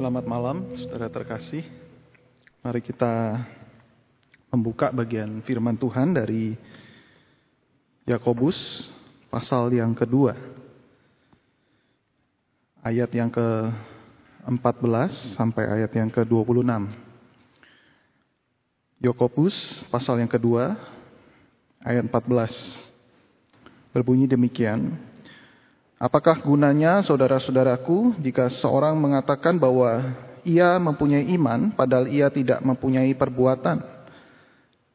Selamat malam, saudara terkasih. Mari kita membuka bagian firman Tuhan dari Yakobus pasal yang kedua. Ayat yang ke-14 sampai ayat yang ke-26. Yakobus pasal yang kedua ayat 14. Berbunyi demikian, Apakah gunanya saudara-saudaraku jika seorang mengatakan bahwa ia mempunyai iman padahal ia tidak mempunyai perbuatan?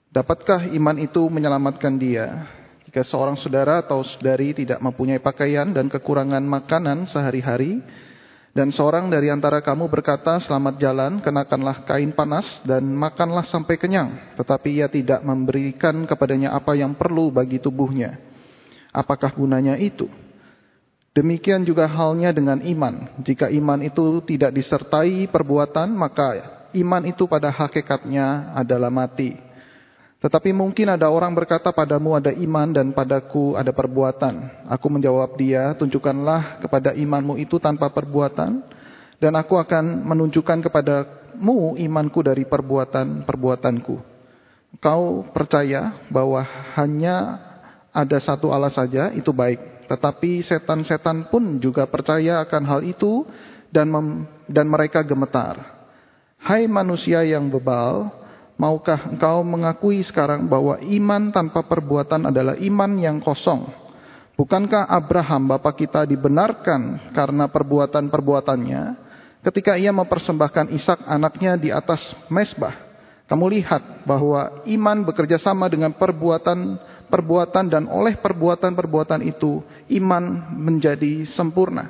Dapatkah iman itu menyelamatkan dia? Jika seorang saudara atau saudari tidak mempunyai pakaian dan kekurangan makanan sehari-hari, dan seorang dari antara kamu berkata, selamat jalan, kenakanlah kain panas dan makanlah sampai kenyang, tetapi ia tidak memberikan kepadanya apa yang perlu bagi tubuhnya. Apakah gunanya itu? Demikian juga halnya dengan iman. Jika iman itu tidak disertai perbuatan, maka iman itu pada hakikatnya adalah mati. Tetapi mungkin ada orang berkata padamu ada iman dan padaku ada perbuatan. Aku menjawab dia, tunjukkanlah kepada imanmu itu tanpa perbuatan. Dan aku akan menunjukkan kepadamu imanku dari perbuatan-perbuatanku. Kau percaya bahwa hanya ada satu Allah saja, itu baik. Tetapi setan-setan pun juga percaya akan hal itu dan mem, dan mereka gemetar. Hai manusia yang bebal, maukah engkau mengakui sekarang bahwa iman tanpa perbuatan adalah iman yang kosong? Bukankah Abraham bapak kita dibenarkan karena perbuatan-perbuatannya ketika ia mempersembahkan Ishak anaknya di atas mesbah? Kamu lihat bahwa iman bekerja sama dengan perbuatan perbuatan dan oleh perbuatan-perbuatan itu iman menjadi sempurna.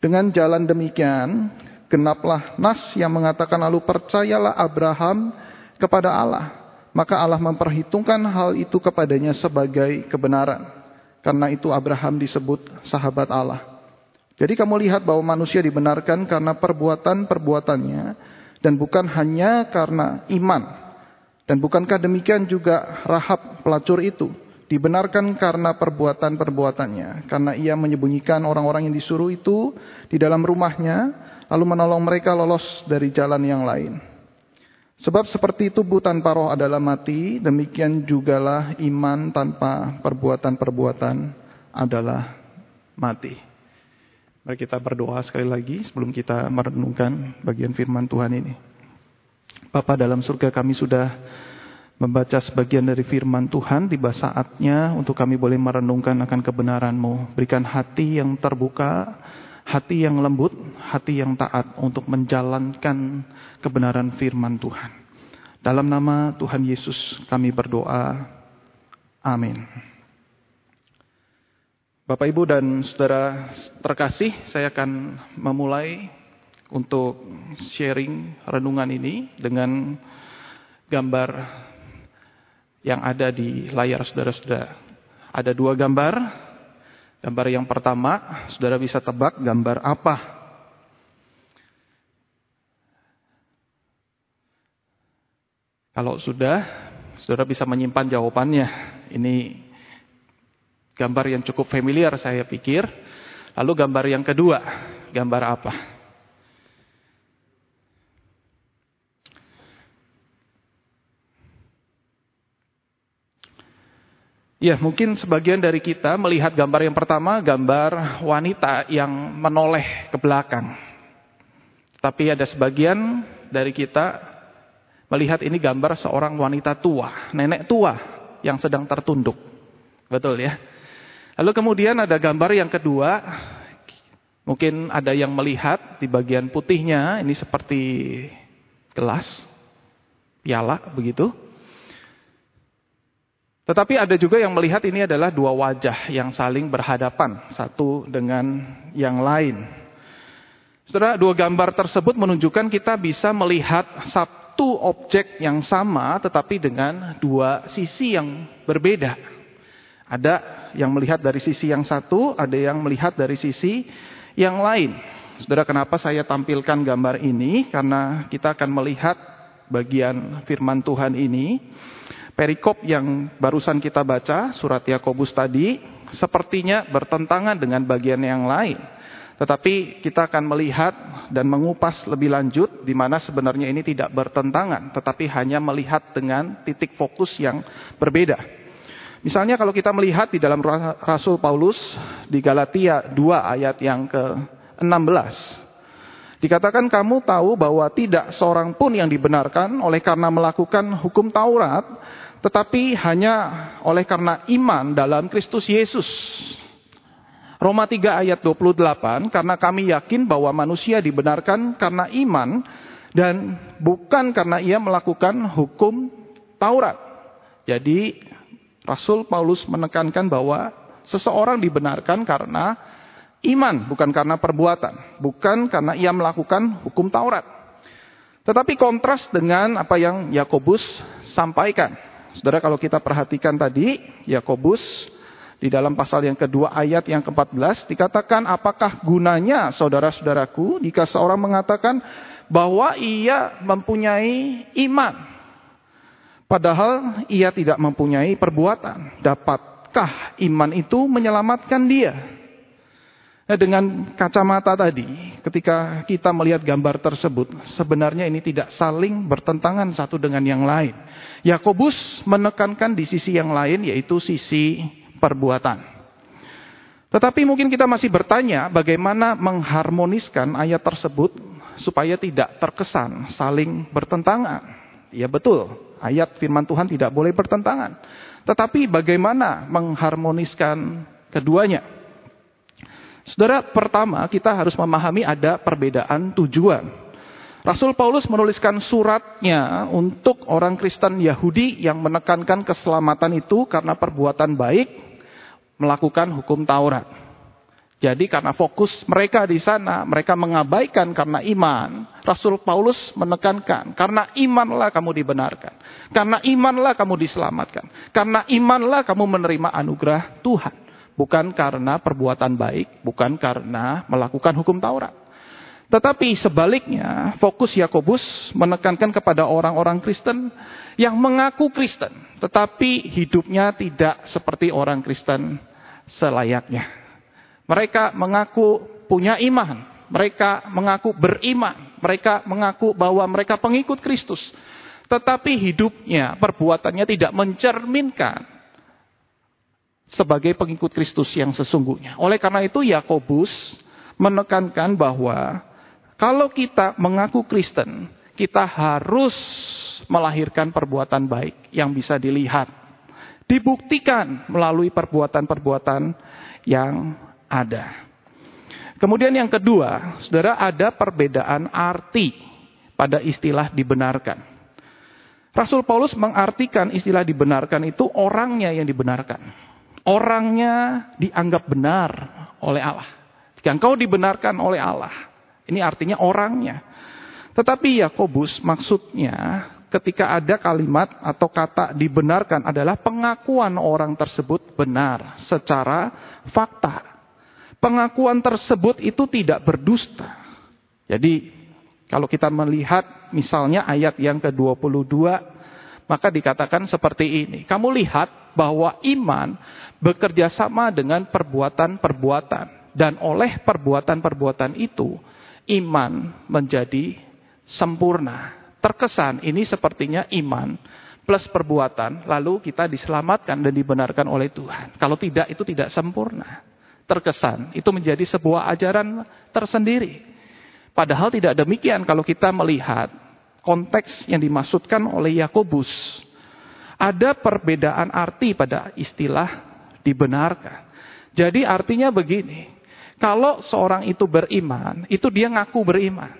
Dengan jalan demikian, genaplah nas yang mengatakan lalu percayalah Abraham kepada Allah. Maka Allah memperhitungkan hal itu kepadanya sebagai kebenaran. Karena itu Abraham disebut sahabat Allah. Jadi kamu lihat bahwa manusia dibenarkan karena perbuatan-perbuatannya dan bukan hanya karena iman dan bukankah demikian juga Rahab pelacur itu dibenarkan karena perbuatan-perbuatannya, karena ia menyembunyikan orang-orang yang disuruh itu di dalam rumahnya, lalu menolong mereka lolos dari jalan yang lain. Sebab seperti tubuh tanpa roh adalah mati, demikian jugalah iman tanpa perbuatan-perbuatan adalah mati. Mari kita berdoa sekali lagi sebelum kita merenungkan bagian firman Tuhan ini. Bapa dalam surga kami sudah membaca sebagian dari firman Tuhan, tiba saatnya untuk kami boleh merenungkan akan kebenaran-Mu. Berikan hati yang terbuka, hati yang lembut, hati yang taat untuk menjalankan kebenaran firman Tuhan. Dalam nama Tuhan Yesus kami berdoa. Amin. Bapak, Ibu, dan saudara terkasih, saya akan memulai untuk sharing renungan ini dengan gambar yang ada di layar saudara-saudara. Ada dua gambar. Gambar yang pertama, saudara bisa tebak gambar apa? Kalau sudah, saudara bisa menyimpan jawabannya. Ini gambar yang cukup familiar saya pikir. Lalu gambar yang kedua, gambar apa? Ya, mungkin sebagian dari kita melihat gambar yang pertama, gambar wanita yang menoleh ke belakang. Tapi ada sebagian dari kita melihat ini gambar seorang wanita tua, nenek tua yang sedang tertunduk. Betul ya? Lalu kemudian ada gambar yang kedua, mungkin ada yang melihat di bagian putihnya, ini seperti gelas, piala begitu. Tetapi ada juga yang melihat ini adalah dua wajah yang saling berhadapan satu dengan yang lain. Setelah dua gambar tersebut menunjukkan kita bisa melihat satu objek yang sama tetapi dengan dua sisi yang berbeda. Ada yang melihat dari sisi yang satu, ada yang melihat dari sisi yang lain. Saudara, kenapa saya tampilkan gambar ini? Karena kita akan melihat bagian firman Tuhan ini perikop yang barusan kita baca, surat Yakobus tadi, sepertinya bertentangan dengan bagian yang lain. Tetapi kita akan melihat dan mengupas lebih lanjut di mana sebenarnya ini tidak bertentangan, tetapi hanya melihat dengan titik fokus yang berbeda. Misalnya kalau kita melihat di dalam Rasul Paulus di Galatia 2 ayat yang ke-16. Dikatakan kamu tahu bahwa tidak seorang pun yang dibenarkan oleh karena melakukan hukum Taurat, tetapi hanya oleh karena iman dalam Kristus Yesus. Roma 3 ayat 28, karena kami yakin bahwa manusia dibenarkan karena iman dan bukan karena ia melakukan hukum Taurat. Jadi Rasul Paulus menekankan bahwa seseorang dibenarkan karena iman, bukan karena perbuatan, bukan karena ia melakukan hukum Taurat. Tetapi kontras dengan apa yang Yakobus sampaikan. Saudara kalau kita perhatikan tadi, Yakobus di dalam pasal yang kedua ayat yang ke-14 dikatakan apakah gunanya saudara-saudaraku jika seorang mengatakan bahwa ia mempunyai iman padahal ia tidak mempunyai perbuatan? Dapatkah iman itu menyelamatkan dia Nah, dengan kacamata tadi, ketika kita melihat gambar tersebut, sebenarnya ini tidak saling bertentangan satu dengan yang lain. Yakobus menekankan di sisi yang lain, yaitu sisi perbuatan. Tetapi mungkin kita masih bertanya bagaimana mengharmoniskan ayat tersebut supaya tidak terkesan saling bertentangan. Ya betul, ayat firman Tuhan tidak boleh bertentangan. Tetapi bagaimana mengharmoniskan keduanya? Saudara, pertama kita harus memahami ada perbedaan tujuan. Rasul Paulus menuliskan suratnya untuk orang Kristen Yahudi yang menekankan keselamatan itu karena perbuatan baik melakukan hukum Taurat. Jadi karena fokus mereka di sana, mereka mengabaikan karena iman. Rasul Paulus menekankan, karena imanlah kamu dibenarkan. Karena imanlah kamu diselamatkan. Karena imanlah kamu menerima anugerah Tuhan. Bukan karena perbuatan baik, bukan karena melakukan hukum Taurat. Tetapi sebaliknya, fokus Yakobus menekankan kepada orang-orang Kristen yang mengaku Kristen, tetapi hidupnya tidak seperti orang Kristen selayaknya. Mereka mengaku punya iman, mereka mengaku beriman, mereka mengaku bahwa mereka pengikut Kristus. Tetapi hidupnya, perbuatannya tidak mencerminkan sebagai pengikut Kristus yang sesungguhnya. Oleh karena itu Yakobus menekankan bahwa kalau kita mengaku Kristen, kita harus melahirkan perbuatan baik yang bisa dilihat dibuktikan melalui perbuatan-perbuatan yang ada. Kemudian yang kedua, saudara ada perbedaan arti pada istilah dibenarkan. Rasul Paulus mengartikan istilah dibenarkan itu orangnya yang dibenarkan. Orangnya dianggap benar oleh Allah. Jika engkau dibenarkan oleh Allah, ini artinya orangnya. Tetapi Yakobus maksudnya ketika ada kalimat atau kata dibenarkan adalah pengakuan orang tersebut benar secara fakta. Pengakuan tersebut itu tidak berdusta. Jadi kalau kita melihat misalnya ayat yang ke-22 maka dikatakan seperti ini. Kamu lihat bahwa iman bekerja sama dengan perbuatan-perbuatan dan oleh perbuatan-perbuatan itu iman menjadi sempurna terkesan ini sepertinya iman plus perbuatan, lalu kita diselamatkan dan dibenarkan oleh Tuhan. Kalau tidak, itu tidak sempurna. Terkesan, itu menjadi sebuah ajaran tersendiri. Padahal tidak demikian kalau kita melihat konteks yang dimaksudkan oleh Yakobus. Ada perbedaan arti pada istilah dibenarkan. Jadi artinya begini, kalau seorang itu beriman, itu dia ngaku beriman.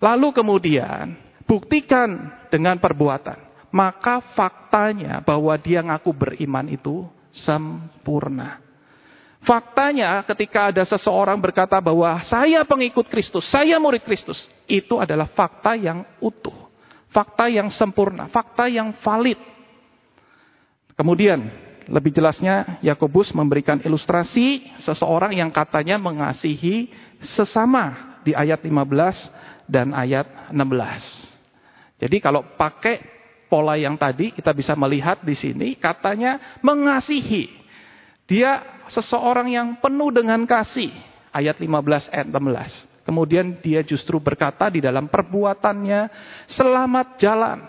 Lalu kemudian Buktikan dengan perbuatan. Maka faktanya bahwa dia ngaku beriman itu sempurna. Faktanya ketika ada seseorang berkata bahwa saya pengikut Kristus, saya murid Kristus. Itu adalah fakta yang utuh. Fakta yang sempurna, fakta yang valid. Kemudian lebih jelasnya Yakobus memberikan ilustrasi seseorang yang katanya mengasihi sesama di ayat 15 dan ayat 16. Jadi kalau pakai pola yang tadi kita bisa melihat di sini katanya mengasihi. Dia seseorang yang penuh dengan kasih. ayat 15 ayat 16. Kemudian dia justru berkata di dalam perbuatannya, selamat jalan,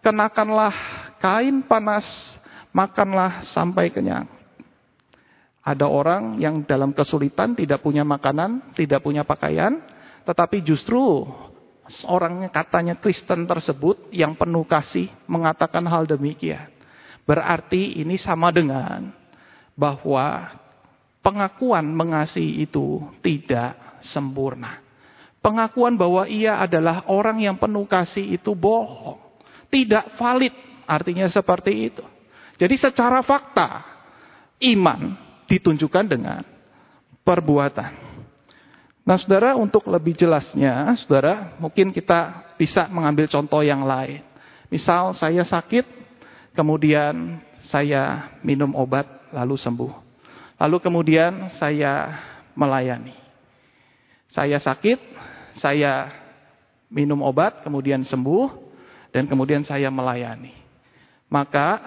kenakanlah kain panas, makanlah sampai kenyang. Ada orang yang dalam kesulitan tidak punya makanan, tidak punya pakaian, tetapi justru orang katanya Kristen tersebut yang penuh kasih mengatakan hal demikian. Berarti ini sama dengan bahwa pengakuan mengasihi itu tidak sempurna. Pengakuan bahwa ia adalah orang yang penuh kasih itu bohong. Tidak valid artinya seperti itu. Jadi secara fakta iman ditunjukkan dengan perbuatan. Nah, saudara, untuk lebih jelasnya, saudara, mungkin kita bisa mengambil contoh yang lain. Misal, saya sakit, kemudian saya minum obat, lalu sembuh. Lalu kemudian saya melayani. Saya sakit, saya minum obat, kemudian sembuh, dan kemudian saya melayani. Maka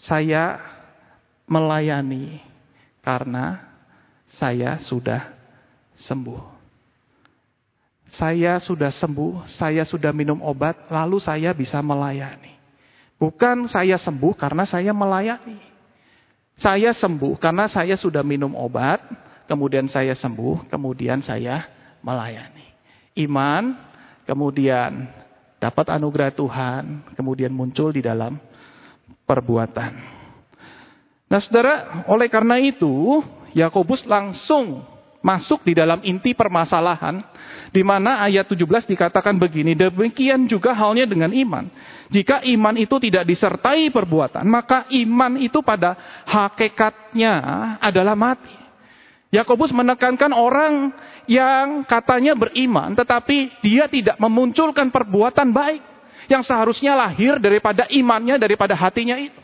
saya melayani karena saya sudah sembuh. Saya sudah sembuh, saya sudah minum obat, lalu saya bisa melayani. Bukan saya sembuh karena saya melayani. Saya sembuh karena saya sudah minum obat, kemudian saya sembuh, kemudian saya melayani. Iman, kemudian dapat anugerah Tuhan, kemudian muncul di dalam perbuatan. Nah saudara, oleh karena itu, Yakobus langsung masuk di dalam inti permasalahan, di mana ayat 17 dikatakan begini, demikian juga halnya dengan iman. Jika iman itu tidak disertai perbuatan, maka iman itu pada hakikatnya adalah mati. Yakobus menekankan orang yang katanya beriman, tetapi dia tidak memunculkan perbuatan baik yang seharusnya lahir daripada imannya, daripada hatinya itu.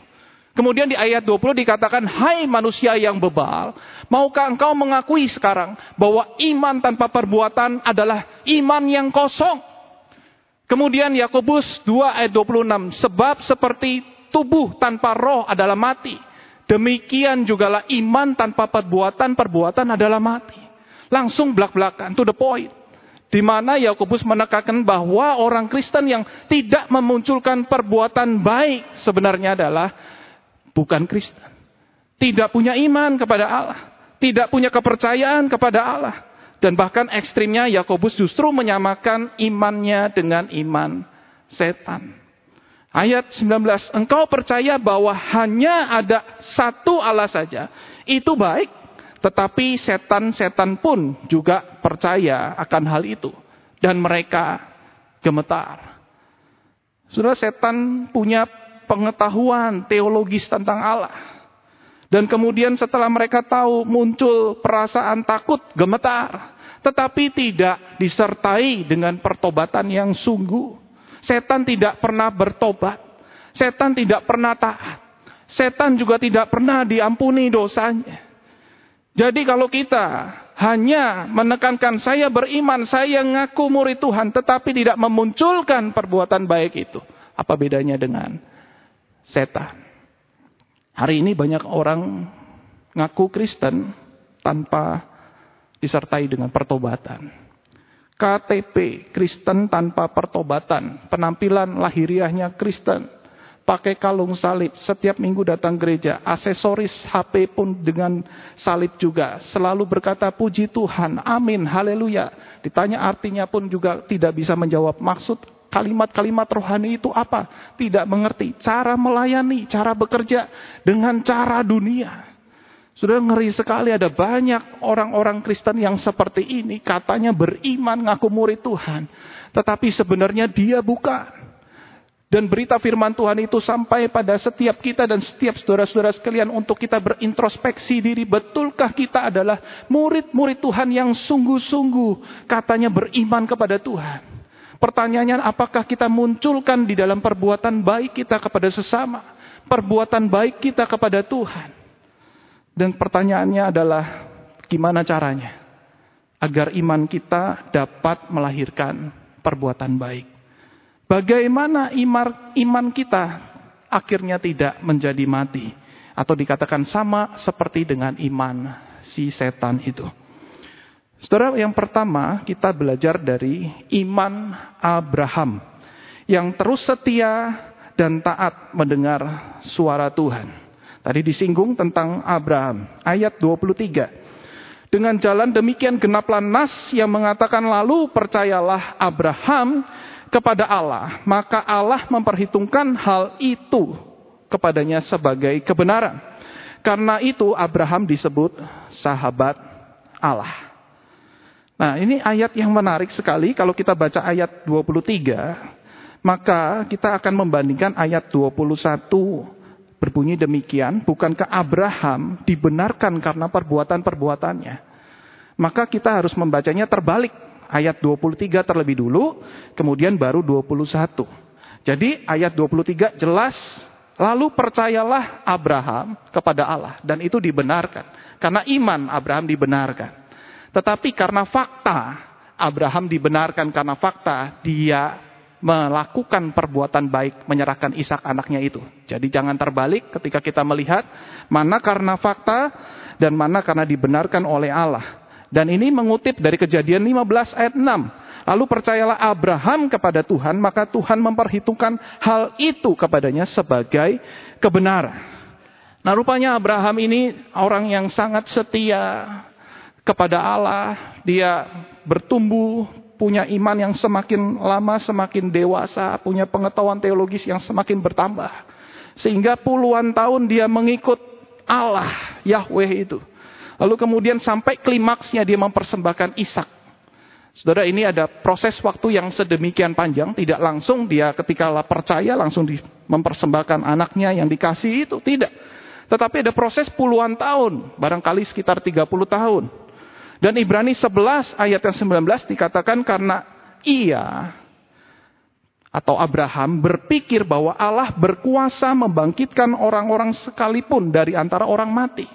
Kemudian di ayat 20 dikatakan, Hai manusia yang bebal, maukah engkau mengakui sekarang bahwa iman tanpa perbuatan adalah iman yang kosong? Kemudian Yakobus 2 ayat 26, sebab seperti tubuh tanpa roh adalah mati. Demikian jugalah iman tanpa perbuatan, perbuatan adalah mati. Langsung belak-belakan, to the point. Di mana Yakobus menekankan bahwa orang Kristen yang tidak memunculkan perbuatan baik sebenarnya adalah bukan Kristen. Tidak punya iman kepada Allah. Tidak punya kepercayaan kepada Allah. Dan bahkan ekstrimnya Yakobus justru menyamakan imannya dengan iman setan. Ayat 19, engkau percaya bahwa hanya ada satu Allah saja. Itu baik, tetapi setan-setan pun juga percaya akan hal itu. Dan mereka gemetar. Sudah setan punya pengetahuan teologis tentang Allah. Dan kemudian setelah mereka tahu muncul perasaan takut, gemetar. Tetapi tidak disertai dengan pertobatan yang sungguh. Setan tidak pernah bertobat. Setan tidak pernah taat. Setan juga tidak pernah diampuni dosanya. Jadi kalau kita hanya menekankan saya beriman, saya ngaku murid Tuhan, tetapi tidak memunculkan perbuatan baik itu. Apa bedanya dengan setan. Hari ini banyak orang ngaku Kristen tanpa disertai dengan pertobatan. KTP Kristen tanpa pertobatan, penampilan lahiriahnya Kristen, pakai kalung salib, setiap minggu datang gereja, aksesoris HP pun dengan salib juga, selalu berkata puji Tuhan, amin, haleluya. Ditanya artinya pun juga tidak bisa menjawab. Maksud kalimat-kalimat rohani itu apa? Tidak mengerti. Cara melayani, cara bekerja dengan cara dunia. Sudah ngeri sekali ada banyak orang-orang Kristen yang seperti ini. Katanya beriman, ngaku murid Tuhan. Tetapi sebenarnya dia bukan. Dan berita firman Tuhan itu sampai pada setiap kita dan setiap saudara-saudara sekalian untuk kita berintrospeksi diri. Betulkah kita adalah murid-murid Tuhan yang sungguh-sungguh katanya beriman kepada Tuhan. Pertanyaannya apakah kita munculkan di dalam perbuatan baik kita kepada sesama, perbuatan baik kita kepada Tuhan. Dan pertanyaannya adalah gimana caranya agar iman kita dapat melahirkan perbuatan baik. Bagaimana iman, kita akhirnya tidak menjadi mati atau dikatakan sama seperti dengan iman si setan itu. Saudara, yang pertama kita belajar dari iman Abraham yang terus setia dan taat mendengar suara Tuhan. Tadi disinggung tentang Abraham, ayat 23. Dengan jalan demikian genaplah nas yang mengatakan lalu percayalah Abraham kepada Allah, maka Allah memperhitungkan hal itu kepadanya sebagai kebenaran. Karena itu Abraham disebut sahabat Allah. Nah, ini ayat yang menarik sekali kalau kita baca ayat 23, maka kita akan membandingkan ayat 21 berbunyi demikian, bukankah Abraham dibenarkan karena perbuatan-perbuatannya? Maka kita harus membacanya terbalik. Ayat 23 terlebih dulu, kemudian baru 21. Jadi ayat 23 jelas, lalu percayalah Abraham kepada Allah. Dan itu dibenarkan. Karena iman Abraham dibenarkan. Tetapi karena fakta, Abraham dibenarkan karena fakta, dia melakukan perbuatan baik menyerahkan Ishak anaknya itu. Jadi jangan terbalik ketika kita melihat mana karena fakta dan mana karena dibenarkan oleh Allah. Dan ini mengutip dari kejadian 15 ayat 6. Lalu percayalah Abraham kepada Tuhan, maka Tuhan memperhitungkan hal itu kepadanya sebagai kebenaran. Nah rupanya Abraham ini orang yang sangat setia, kepada Allah, dia bertumbuh, punya iman yang semakin lama semakin dewasa, punya pengetahuan teologis yang semakin bertambah. Sehingga puluhan tahun dia mengikut Allah, Yahweh itu. Lalu kemudian sampai klimaksnya dia mempersembahkan Ishak. Saudara ini ada proses waktu yang sedemikian panjang, tidak langsung dia ketika percaya langsung mempersembahkan anaknya yang dikasih itu, tidak. Tetapi ada proses puluhan tahun, barangkali sekitar 30 tahun. Dan Ibrani 11 ayat yang 19 dikatakan karena ia atau Abraham berpikir bahwa Allah berkuasa membangkitkan orang-orang sekalipun dari antara orang mati.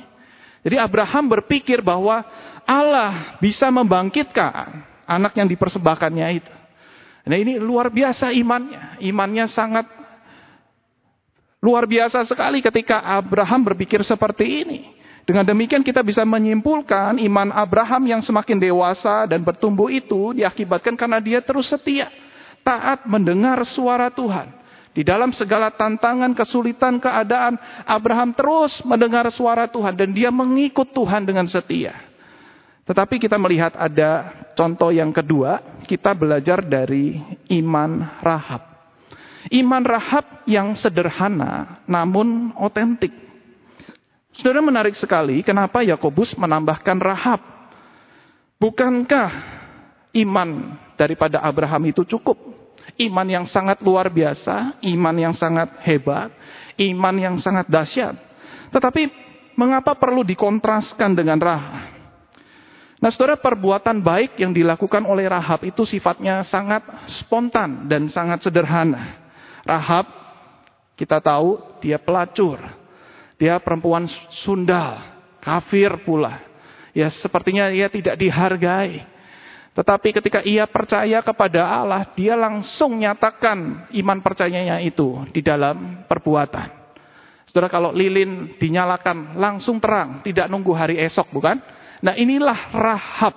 Jadi Abraham berpikir bahwa Allah bisa membangkitkan anak yang dipersembahkannya itu. Nah ini luar biasa imannya. Imannya sangat luar biasa sekali ketika Abraham berpikir seperti ini. Dengan demikian kita bisa menyimpulkan iman Abraham yang semakin dewasa dan bertumbuh itu diakibatkan karena dia terus setia. Taat mendengar suara Tuhan. Di dalam segala tantangan, kesulitan, keadaan, Abraham terus mendengar suara Tuhan dan dia mengikut Tuhan dengan setia. Tetapi kita melihat ada contoh yang kedua, kita belajar dari iman Rahab. Iman Rahab yang sederhana namun otentik. Saudara menarik sekali kenapa Yakobus menambahkan Rahab. Bukankah iman daripada Abraham itu cukup? Iman yang sangat luar biasa, iman yang sangat hebat, iman yang sangat dahsyat. Tetapi mengapa perlu dikontraskan dengan Rahab? Nah, saudara, perbuatan baik yang dilakukan oleh Rahab itu sifatnya sangat spontan dan sangat sederhana. Rahab, kita tahu, dia pelacur, dia perempuan sundal, kafir pula. Ya sepertinya ia tidak dihargai. Tetapi ketika ia percaya kepada Allah, dia langsung nyatakan iman percayanya itu di dalam perbuatan. Saudara kalau lilin dinyalakan langsung terang, tidak nunggu hari esok bukan? Nah inilah Rahab.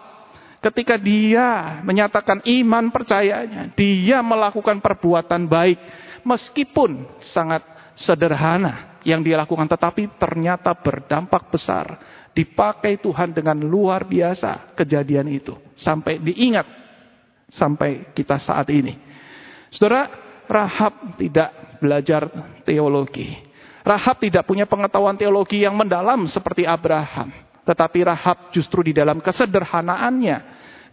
Ketika dia menyatakan iman percayanya, dia melakukan perbuatan baik meskipun sangat sederhana yang dia lakukan tetapi ternyata berdampak besar. Dipakai Tuhan dengan luar biasa kejadian itu. Sampai diingat sampai kita saat ini. Saudara, Rahab tidak belajar teologi. Rahab tidak punya pengetahuan teologi yang mendalam seperti Abraham. Tetapi Rahab justru di dalam kesederhanaannya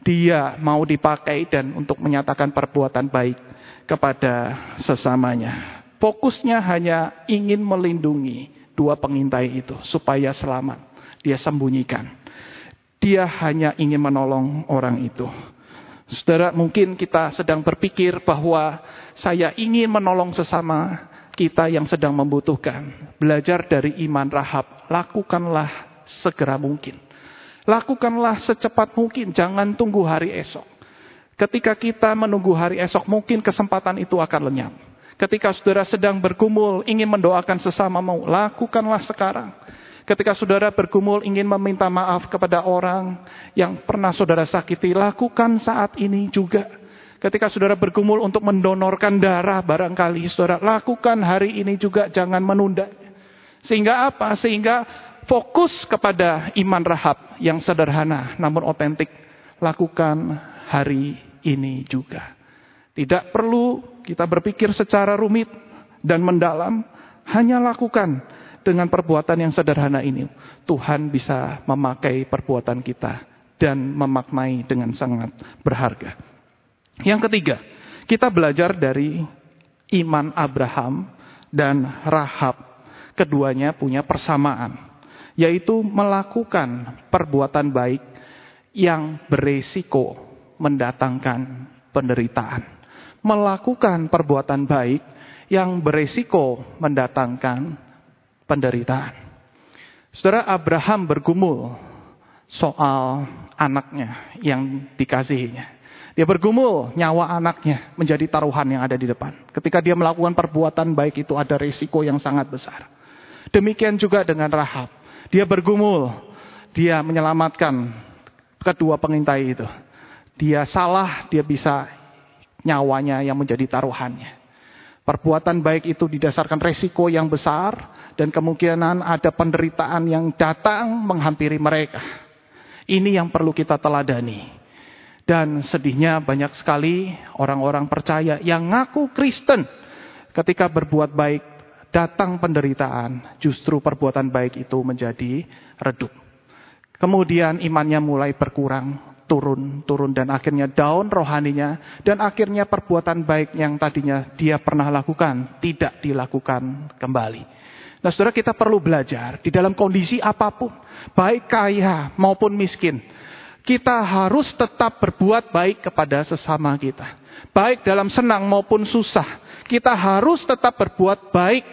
dia mau dipakai dan untuk menyatakan perbuatan baik kepada sesamanya. Fokusnya hanya ingin melindungi dua pengintai itu supaya selamat. Dia sembunyikan. Dia hanya ingin menolong orang itu. Saudara, mungkin kita sedang berpikir bahwa saya ingin menolong sesama kita yang sedang membutuhkan. Belajar dari iman Rahab, lakukanlah segera mungkin. Lakukanlah secepat mungkin, jangan tunggu hari esok. Ketika kita menunggu hari esok, mungkin kesempatan itu akan lenyap. Ketika saudara sedang bergumul, ingin mendoakan sesama mau, lakukanlah sekarang. Ketika saudara bergumul ingin meminta maaf kepada orang yang pernah saudara sakiti, lakukan saat ini juga. Ketika saudara bergumul untuk mendonorkan darah barangkali, saudara lakukan hari ini juga, jangan menunda. Sehingga apa? Sehingga fokus kepada iman rahab yang sederhana namun otentik. Lakukan hari ini juga. Tidak perlu kita berpikir secara rumit dan mendalam, hanya lakukan dengan perbuatan yang sederhana ini, Tuhan bisa memakai perbuatan kita dan memaknai dengan sangat berharga. Yang ketiga, kita belajar dari iman Abraham dan Rahab. Keduanya punya persamaan, yaitu melakukan perbuatan baik yang beresiko mendatangkan penderitaan. Melakukan perbuatan baik yang beresiko mendatangkan penderitaan. Saudara Abraham bergumul soal anaknya yang dikasihinya. Dia bergumul nyawa anaknya menjadi taruhan yang ada di depan. Ketika dia melakukan perbuatan baik itu ada risiko yang sangat besar. Demikian juga dengan Rahab. Dia bergumul, dia menyelamatkan kedua pengintai itu. Dia salah, dia bisa nyawanya yang menjadi taruhannya. Perbuatan baik itu didasarkan resiko yang besar, dan kemungkinan ada penderitaan yang datang menghampiri mereka. Ini yang perlu kita teladani. Dan sedihnya banyak sekali orang-orang percaya yang ngaku Kristen ketika berbuat baik datang penderitaan, justru perbuatan baik itu menjadi redup. Kemudian imannya mulai berkurang, turun, turun dan akhirnya down rohaninya dan akhirnya perbuatan baik yang tadinya dia pernah lakukan tidak dilakukan kembali. Nah saudara kita perlu belajar di dalam kondisi apa pun. Baik kaya maupun miskin. Kita harus tetap berbuat baik kepada sesama kita. Baik dalam senang maupun susah. Kita harus tetap berbuat baik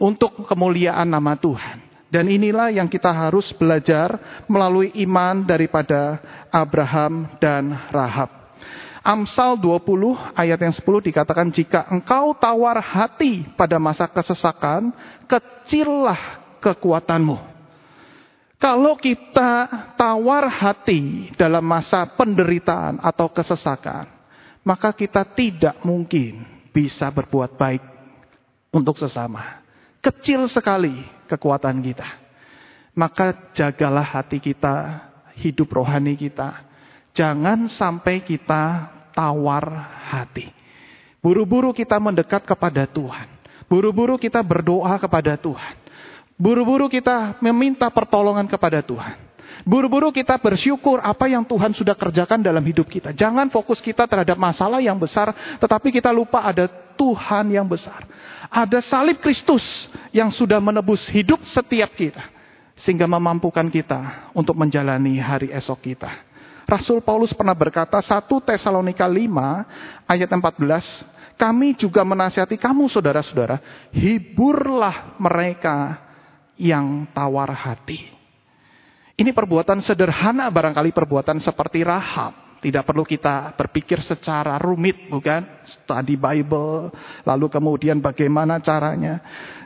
untuk kemuliaan nama Tuhan. Dan inilah yang kita harus belajar melalui iman daripada Abraham dan Rahab. Amsal 20 ayat yang 10 dikatakan jika engkau tawar hati pada masa kesesakan, kecillah kekuatanmu. Kalau kita tawar hati dalam masa penderitaan atau kesesakan, maka kita tidak mungkin bisa berbuat baik untuk sesama. Kecil sekali kekuatan kita. Maka jagalah hati kita, hidup rohani kita. Jangan sampai kita tawar hati. Buru-buru kita mendekat kepada Tuhan. Buru-buru kita berdoa kepada Tuhan. Buru-buru kita meminta pertolongan kepada Tuhan. Buru-buru kita bersyukur apa yang Tuhan sudah kerjakan dalam hidup kita. Jangan fokus kita terhadap masalah yang besar, tetapi kita lupa ada Tuhan yang besar. Ada salib Kristus yang sudah menebus hidup setiap kita. Sehingga memampukan kita untuk menjalani hari esok kita. Rasul Paulus pernah berkata 1 Tesalonika 5 ayat 14, kami juga menasihati kamu saudara-saudara, hiburlah mereka yang tawar hati. Ini perbuatan sederhana barangkali perbuatan seperti Rahab. Tidak perlu kita berpikir secara rumit, bukan? Study Bible, lalu kemudian bagaimana caranya.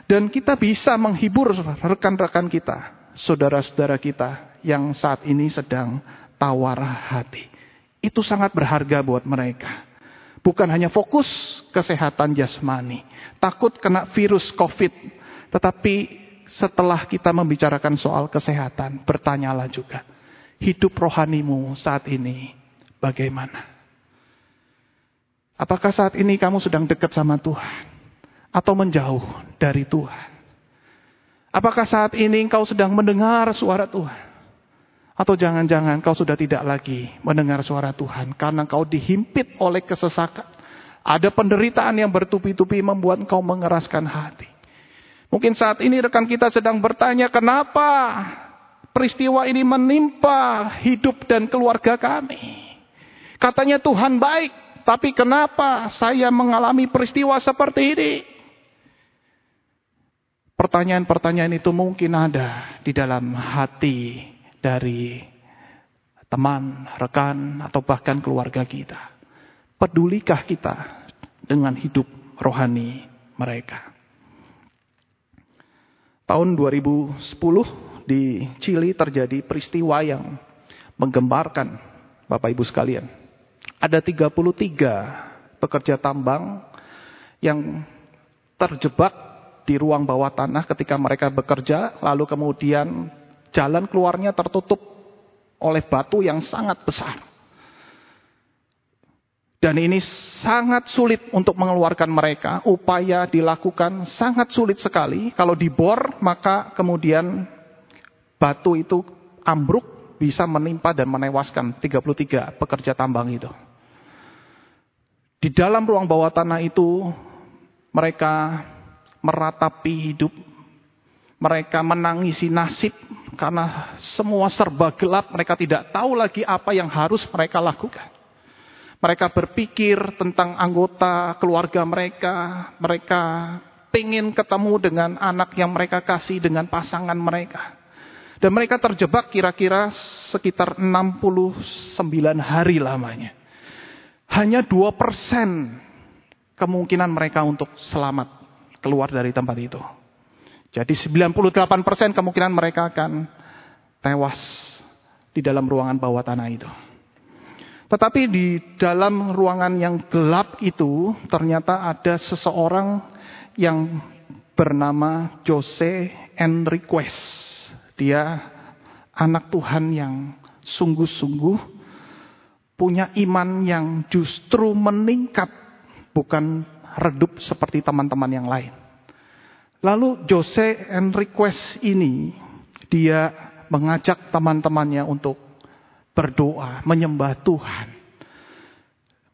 Dan kita bisa menghibur rekan-rekan kita, saudara-saudara kita yang saat ini sedang tawar hati. Itu sangat berharga buat mereka. Bukan hanya fokus kesehatan jasmani, takut kena virus COVID, tetapi setelah kita membicarakan soal kesehatan, bertanyalah juga, hidup rohanimu saat ini bagaimana? Apakah saat ini kamu sedang dekat sama Tuhan atau menjauh dari Tuhan? Apakah saat ini engkau sedang mendengar suara Tuhan atau jangan-jangan kau sudah tidak lagi mendengar suara Tuhan karena kau dihimpit oleh kesesakan. Ada penderitaan yang bertupi-tupi membuat kau mengeraskan hati. Mungkin saat ini rekan kita sedang bertanya kenapa peristiwa ini menimpa hidup dan keluarga kami. Katanya Tuhan baik, tapi kenapa saya mengalami peristiwa seperti ini? Pertanyaan-pertanyaan itu mungkin ada di dalam hati dari teman, rekan, atau bahkan keluarga kita? Pedulikah kita dengan hidup rohani mereka? Tahun 2010, 2011 di Chili terjadi peristiwa yang menggembarkan Bapak Ibu sekalian. Ada 33 pekerja tambang yang terjebak di ruang bawah tanah ketika mereka bekerja, lalu kemudian jalan keluarnya tertutup oleh batu yang sangat besar. Dan ini sangat sulit untuk mengeluarkan mereka. Upaya dilakukan sangat sulit sekali. Kalau dibor, maka kemudian batu itu ambruk bisa menimpa dan menewaskan 33 pekerja tambang itu. Di dalam ruang bawah tanah itu mereka meratapi hidup. Mereka menangisi nasib karena semua serba gelap. Mereka tidak tahu lagi apa yang harus mereka lakukan. Mereka berpikir tentang anggota keluarga mereka. Mereka ingin ketemu dengan anak yang mereka kasih dengan pasangan mereka. Dan mereka terjebak kira-kira sekitar 69 hari lamanya. Hanya 2% kemungkinan mereka untuk selamat keluar dari tempat itu. Jadi 98% kemungkinan mereka akan tewas di dalam ruangan bawah tanah itu. Tetapi di dalam ruangan yang gelap itu ternyata ada seseorang yang bernama Jose Enriquez. Dia anak Tuhan yang sungguh-sungguh punya iman yang justru meningkat bukan redup seperti teman-teman yang lain. Lalu Jose Enriquez ini dia mengajak teman-temannya untuk berdoa, menyembah Tuhan.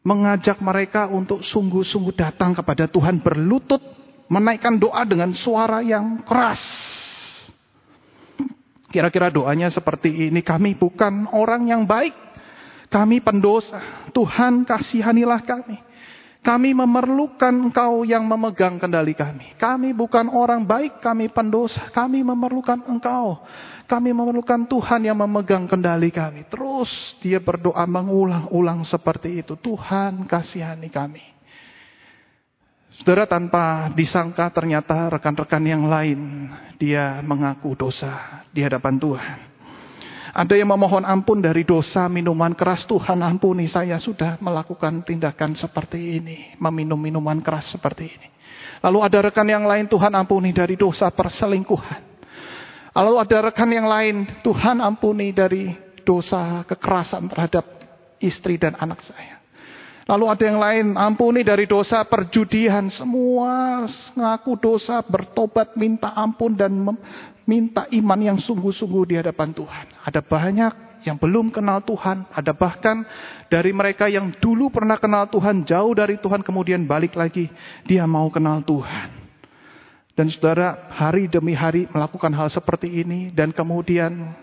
Mengajak mereka untuk sungguh-sungguh datang kepada Tuhan berlutut, menaikkan doa dengan suara yang keras. Kira-kira doanya seperti ini, kami bukan orang yang baik, kami pendosa. Tuhan kasihanilah kami. Kami memerlukan engkau yang memegang kendali kami. Kami bukan orang baik, kami pendosa. Kami memerlukan engkau. Kami memerlukan Tuhan yang memegang kendali kami. Terus dia berdoa mengulang-ulang seperti itu. Tuhan kasihani kami. Saudara tanpa disangka ternyata rekan-rekan yang lain dia mengaku dosa di hadapan Tuhan. Ada yang memohon ampun dari dosa minuman keras. Tuhan ampuni saya sudah melakukan tindakan seperti ini. Meminum minuman keras seperti ini. Lalu ada rekan yang lain Tuhan ampuni dari dosa perselingkuhan. Lalu ada rekan yang lain, Tuhan ampuni dari dosa kekerasan terhadap istri dan anak saya. Lalu ada yang lain, ampuni dari dosa perjudian. Semua ngaku dosa, bertobat, minta ampun dan minta iman yang sungguh-sungguh di hadapan Tuhan. Ada banyak yang belum kenal Tuhan. Ada bahkan dari mereka yang dulu pernah kenal Tuhan, jauh dari Tuhan kemudian balik lagi. Dia mau kenal Tuhan. Dan saudara hari demi hari melakukan hal seperti ini. Dan kemudian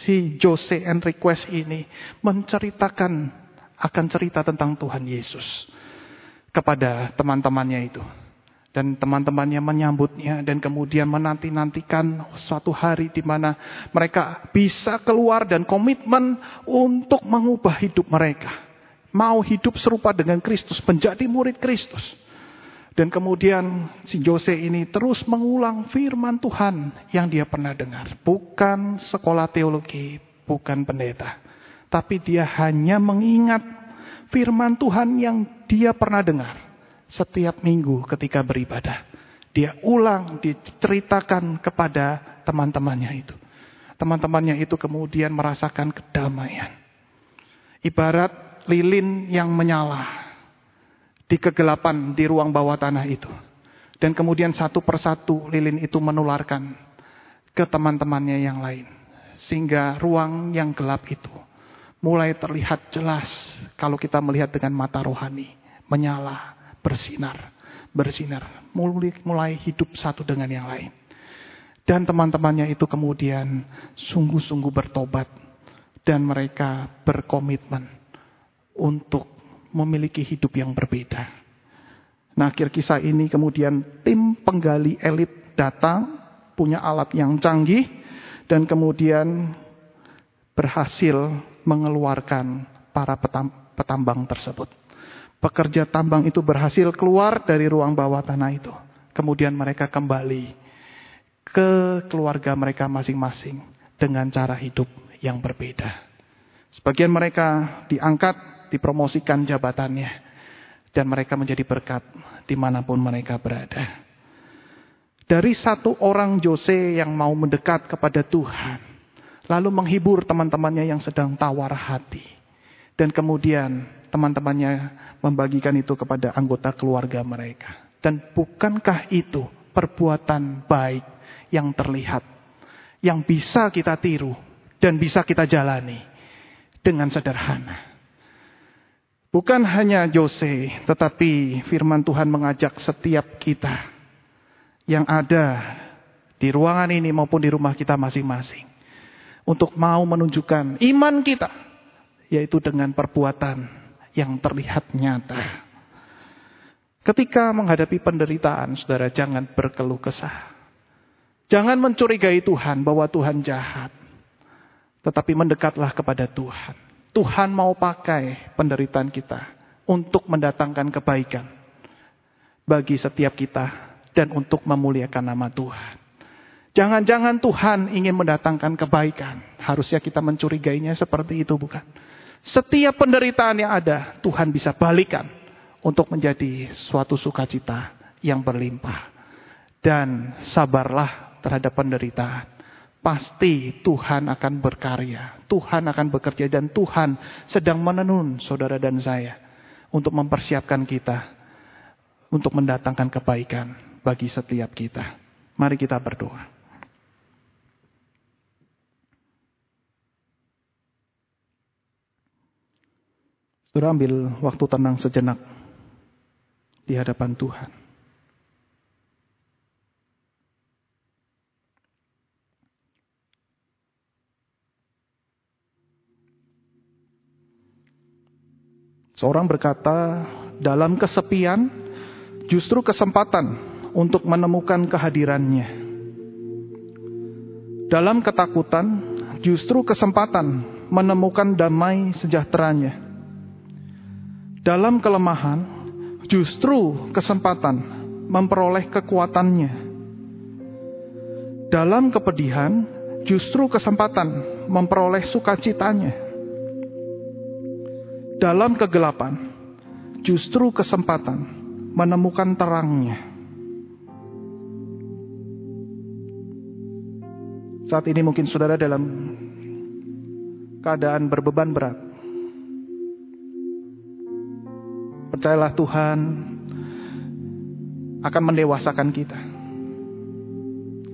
si Jose Enriquez ini menceritakan akan cerita tentang Tuhan Yesus. Kepada teman-temannya itu. Dan teman-temannya menyambutnya dan kemudian menanti-nantikan suatu hari di mana mereka bisa keluar dan komitmen untuk mengubah hidup mereka. Mau hidup serupa dengan Kristus, menjadi murid Kristus. Dan kemudian si Jose ini terus mengulang firman Tuhan yang dia pernah dengar. Bukan sekolah teologi, bukan pendeta. Tapi dia hanya mengingat firman Tuhan yang dia pernah dengar. Setiap minggu ketika beribadah. Dia ulang, diceritakan kepada teman-temannya itu. Teman-temannya itu kemudian merasakan kedamaian. Ibarat lilin yang menyala di kegelapan di ruang bawah tanah itu. Dan kemudian satu persatu lilin itu menularkan ke teman-temannya yang lain. Sehingga ruang yang gelap itu mulai terlihat jelas kalau kita melihat dengan mata rohani. Menyala, bersinar, bersinar. Mulai, mulai hidup satu dengan yang lain. Dan teman-temannya itu kemudian sungguh-sungguh bertobat. Dan mereka berkomitmen untuk memiliki hidup yang berbeda. Nah, akhir kisah ini kemudian tim penggali elit datang, punya alat yang canggih, dan kemudian berhasil mengeluarkan para petambang tersebut. Pekerja tambang itu berhasil keluar dari ruang bawah tanah itu. Kemudian mereka kembali ke keluarga mereka masing-masing dengan cara hidup yang berbeda. Sebagian mereka diangkat, dipromosikan jabatannya, dan mereka menjadi berkat di mana pun mereka berada. Dari satu orang Jose yang mau mendekat kepada Tuhan, lalu menghibur teman-temannya yang sedang tawar hati, dan kemudian teman-temannya membagikan itu kepada anggota keluarga mereka. Dan bukankah itu perbuatan baik yang terlihat, yang bisa kita tiru dan bisa kita jalani dengan sederhana? Bukan hanya Jose, tetapi firman Tuhan mengajak setiap kita yang ada di ruangan ini maupun di rumah kita masing-masing untuk mau menunjukkan iman kita, yaitu dengan perbuatan yang terlihat nyata. Ketika menghadapi penderitaan, saudara jangan berkeluh kesah. Jangan mencurigai Tuhan bahwa Tuhan jahat. Tetapi mendekatlah kepada Tuhan. Tuhan mau pakai penderitaan kita untuk mendatangkan kebaikan bagi setiap kita dan untuk memuliakan nama Tuhan. Jangan-jangan Tuhan ingin mendatangkan kebaikan. Harusnya kita mencurigainya seperti itu, bukan? Setiap penderitaan yang ada, Tuhan bisa balikan untuk menjadi suatu sukacita yang berlimpah. Dan sabarlah terhadap penderitaan. Pasti Tuhan akan berkarya, Tuhan akan bekerja dan Tuhan sedang menenun saudara dan saya untuk mempersiapkan kita untuk mendatangkan kebaikan bagi setiap kita. Mari kita berdoa. Saudara ambil waktu tenang sejenak di hadapan Tuhan. Seorang berkata, dalam kesepian justru kesempatan untuk menemukan kehadirannya. Dalam ketakutan justru kesempatan menemukan damai sejahteranya. Dalam kelemahan justru kesempatan memperoleh kekuatannya. Dalam kepedihan, justru kesempatan memperoleh sukacitanya. Dalam kegelapan, justru kesempatan menemukan terangnya. Saat ini mungkin saudara dalam keadaan berbeban berat. Percayalah Tuhan akan mendewasakan kita.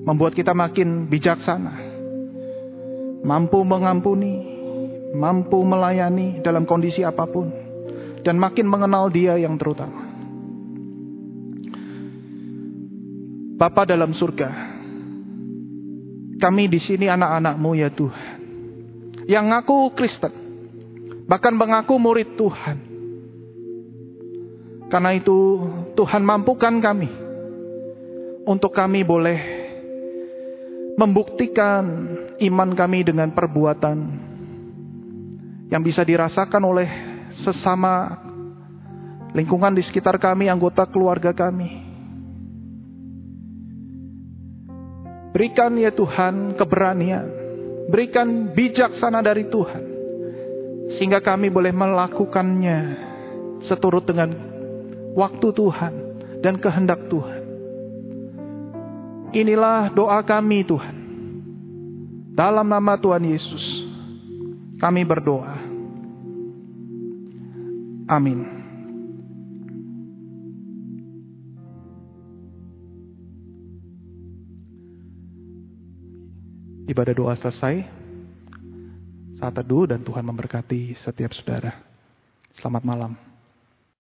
Membuat kita makin bijaksana. Mampu mengampuni, mampu melayani dalam kondisi apa pun. Dan makin mengenal dia yang terutama. Bapa dalam surga, kami di sini anak-anakmu ya Tuhan. Yang ngaku Kristen, bahkan mengaku murid Tuhan. Karena itu Tuhan mampukan kami untuk kami boleh membuktikan iman kami dengan perbuatan yang bisa dirasakan oleh sesama lingkungan di sekitar kami, anggota keluarga kami. Berikan ya Tuhan keberanian, berikan bijaksana dari Tuhan, sehingga kami boleh melakukannya seturut dengan waktu Tuhan dan kehendak Tuhan. Inilah doa kami Tuhan. Dalam nama Tuhan Yesus, kami berdoa. Amin. Ibadah doa selesai. Saat teduh dan Tuhan memberkati setiap saudara. Selamat malam.